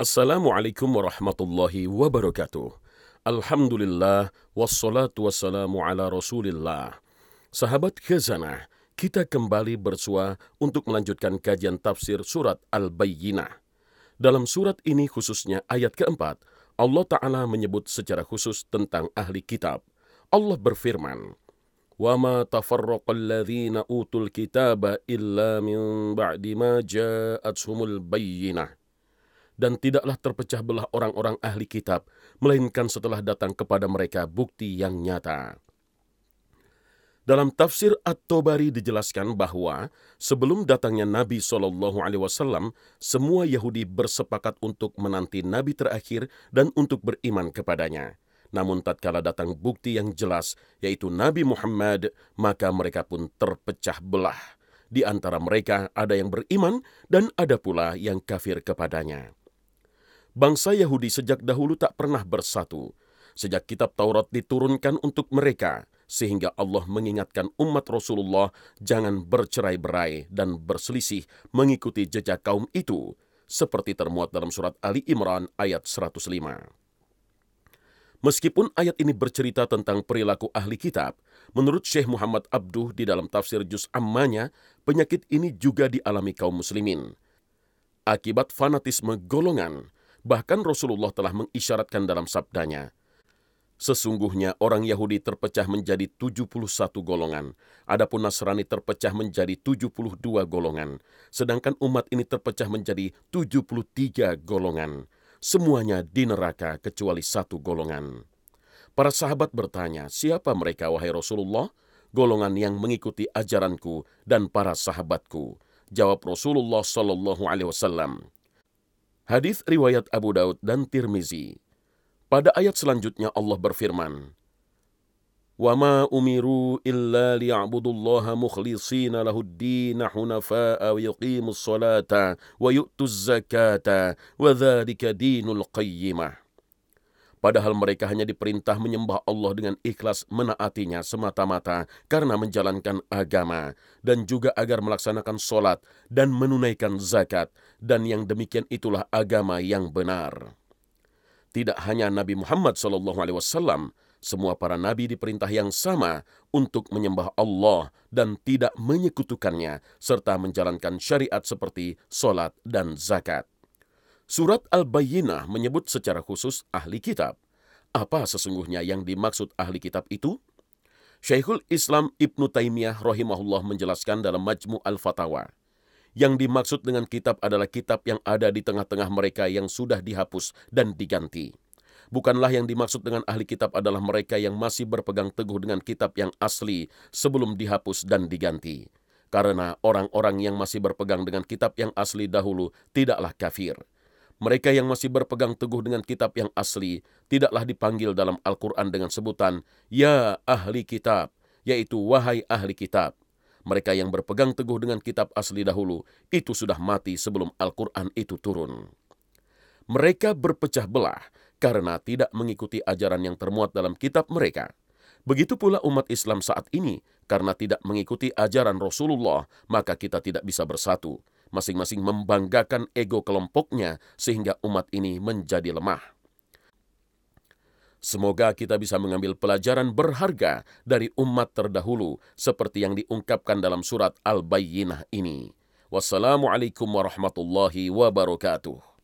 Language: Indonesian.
Assalamualaikum warahmatullahi wabarakatuh. Alhamdulillah, wassalatu wassalamu ala rasulillah. Sahabat khazanah, kita kembali bersua untuk melanjutkan kajian tafsir surat Al-Bayyinah. Dalam surat ini khususnya ayat keempat, Allah Ta'ala menyebut secara khusus tentang ahli kitab. Allah berfirman, وَمَا تَفَرَّقَ الَّذِينَ أُوتُوا الْكِتَابَ إِلَّا مِنْ بَعْدِ مَا جَاءَتْهُمُ الْبَيِّنَةِ dan tidaklah terpecah belah orang-orang ahli kitab, melainkan setelah datang kepada mereka bukti yang nyata. Dalam tafsir At-Tobari dijelaskan bahwa sebelum datangnya Nabi Shallallahu Alaihi Wasallam, semua Yahudi bersepakat untuk menanti Nabi terakhir dan untuk beriman kepadanya. Namun tatkala datang bukti yang jelas, yaitu Nabi Muhammad, maka mereka pun terpecah belah. Di antara mereka ada yang beriman dan ada pula yang kafir kepadanya. Bangsa Yahudi sejak dahulu tak pernah bersatu. Sejak kitab Taurat diturunkan untuk mereka, sehingga Allah mengingatkan umat Rasulullah jangan bercerai-berai dan berselisih mengikuti jejak kaum itu, seperti termuat dalam surat Ali Imran ayat 105. Meskipun ayat ini bercerita tentang perilaku ahli kitab, menurut Syekh Muhammad Abduh di dalam tafsir Juz Ammanya, penyakit ini juga dialami kaum muslimin. Akibat fanatisme golongan, bahkan Rasulullah telah mengisyaratkan dalam sabdanya, Sesungguhnya orang Yahudi terpecah menjadi 71 golongan, adapun Nasrani terpecah menjadi 72 golongan, sedangkan umat ini terpecah menjadi 73 golongan semuanya di neraka kecuali satu golongan. Para sahabat bertanya, siapa mereka wahai Rasulullah? Golongan yang mengikuti ajaranku dan para sahabatku. Jawab Rasulullah Sallallahu Alaihi Wasallam. Hadis riwayat Abu Daud dan Tirmizi. Pada ayat selanjutnya Allah berfirman, وما أمروا إلا ليعبدوا الله مخلصين له الدين حنفاء ويقيموا الصلاة ويؤتوا الزكاة وذلك دين القيمة Padahal mereka hanya diperintah menyembah Allah dengan ikhlas menaatinya semata-mata karena menjalankan agama dan juga agar melaksanakan solat dan menunaikan zakat dan yang demikian itulah agama yang benar. Tidak hanya Nabi Muhammad SAW semua para nabi diperintah yang sama untuk menyembah Allah dan tidak menyekutukannya, serta menjalankan syariat seperti solat dan zakat. Surat Al-Bayyinah menyebut secara khusus ahli kitab. Apa sesungguhnya yang dimaksud ahli kitab itu? Syekhul Islam Ibnu Taimiyah rahimahullah menjelaskan dalam Majmu' Al-Fatawa. Yang dimaksud dengan kitab adalah kitab yang ada di tengah-tengah mereka yang sudah dihapus dan diganti Bukanlah yang dimaksud dengan ahli kitab adalah mereka yang masih berpegang teguh dengan kitab yang asli sebelum dihapus dan diganti. Karena orang-orang yang masih berpegang dengan kitab yang asli dahulu tidaklah kafir. Mereka yang masih berpegang teguh dengan kitab yang asli tidaklah dipanggil dalam Al-Quran dengan sebutan Ya ahli kitab, yaitu wahai ahli kitab. Mereka yang berpegang teguh dengan kitab asli dahulu itu sudah mati sebelum Al-Quran itu turun. Mereka berpecah belah karena tidak mengikuti ajaran yang termuat dalam kitab mereka. Begitu pula umat Islam saat ini, karena tidak mengikuti ajaran Rasulullah, maka kita tidak bisa bersatu. Masing-masing membanggakan ego kelompoknya sehingga umat ini menjadi lemah. Semoga kita bisa mengambil pelajaran berharga dari umat terdahulu seperti yang diungkapkan dalam surat Al-Bayyinah ini. Wassalamualaikum warahmatullahi wabarakatuh.